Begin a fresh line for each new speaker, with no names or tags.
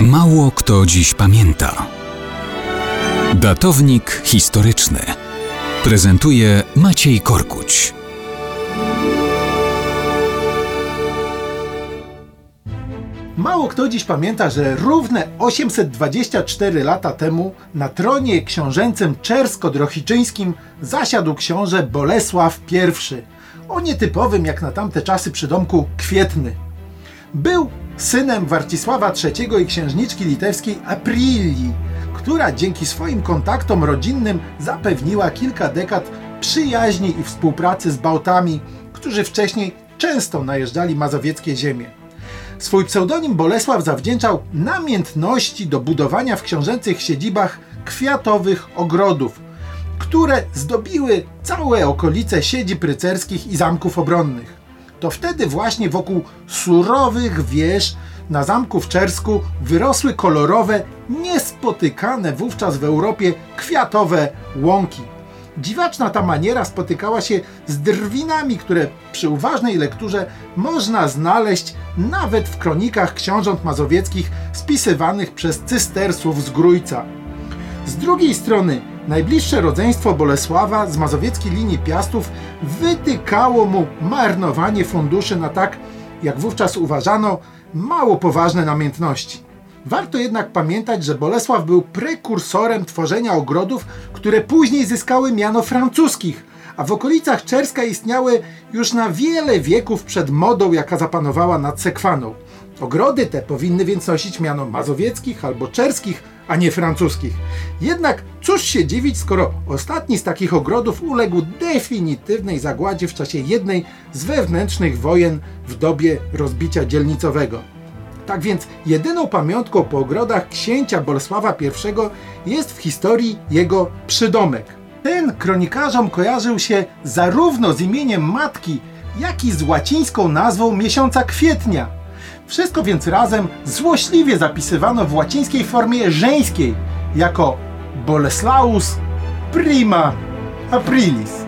Mało kto dziś pamięta. Datownik historyczny prezentuje Maciej Korkuć.
Mało kto dziś pamięta, że równe 824 lata temu na tronie książęcym czersko-drohiczyńskim zasiadł książę Bolesław I, o nietypowym jak na tamte czasy przydomku Kwietny. Był synem Warcisława III i księżniczki litewskiej Aprilii, która dzięki swoim kontaktom rodzinnym zapewniła kilka dekad przyjaźni i współpracy z Bałtami, którzy wcześniej często najeżdżali mazowieckie ziemie. Swój pseudonim Bolesław zawdzięczał namiętności do budowania w książęcych siedzibach kwiatowych ogrodów, które zdobiły całe okolice siedzib rycerskich i zamków obronnych. To wtedy właśnie wokół surowych wież na zamku w Czersku wyrosły kolorowe, niespotykane wówczas w Europie kwiatowe łąki. Dziwaczna ta maniera spotykała się z drwinami, które przy uważnej lekturze można znaleźć nawet w kronikach książąt mazowieckich spisywanych przez cystersów z Grójca. Z drugiej strony najbliższe rodzeństwo Bolesława z mazowieckiej linii Piastów wytykało mu marnowanie funduszy na tak, jak wówczas uważano, mało poważne namiętności. Warto jednak pamiętać, że Bolesław był prekursorem tworzenia ogrodów, które później zyskały miano francuskich, a w okolicach Czerska istniały już na wiele wieków przed modą, jaka zapanowała nad Sekwaną. Ogrody te powinny więc nosić miano mazowieckich albo czerskich, a nie francuskich. Jednak cóż się dziwić, skoro ostatni z takich ogrodów uległ definitywnej zagładzie w czasie jednej z wewnętrznych wojen w dobie rozbicia dzielnicowego. Tak więc jedyną pamiątką po ogrodach księcia Bolesława I jest w historii jego przydomek. Ten kronikarzom kojarzył się zarówno z imieniem matki, jak i z łacińską nazwą miesiąca kwietnia. Wszystko więc razem złośliwie zapisywano w łacińskiej formie żeńskiej jako Boleslaus prima aprilis.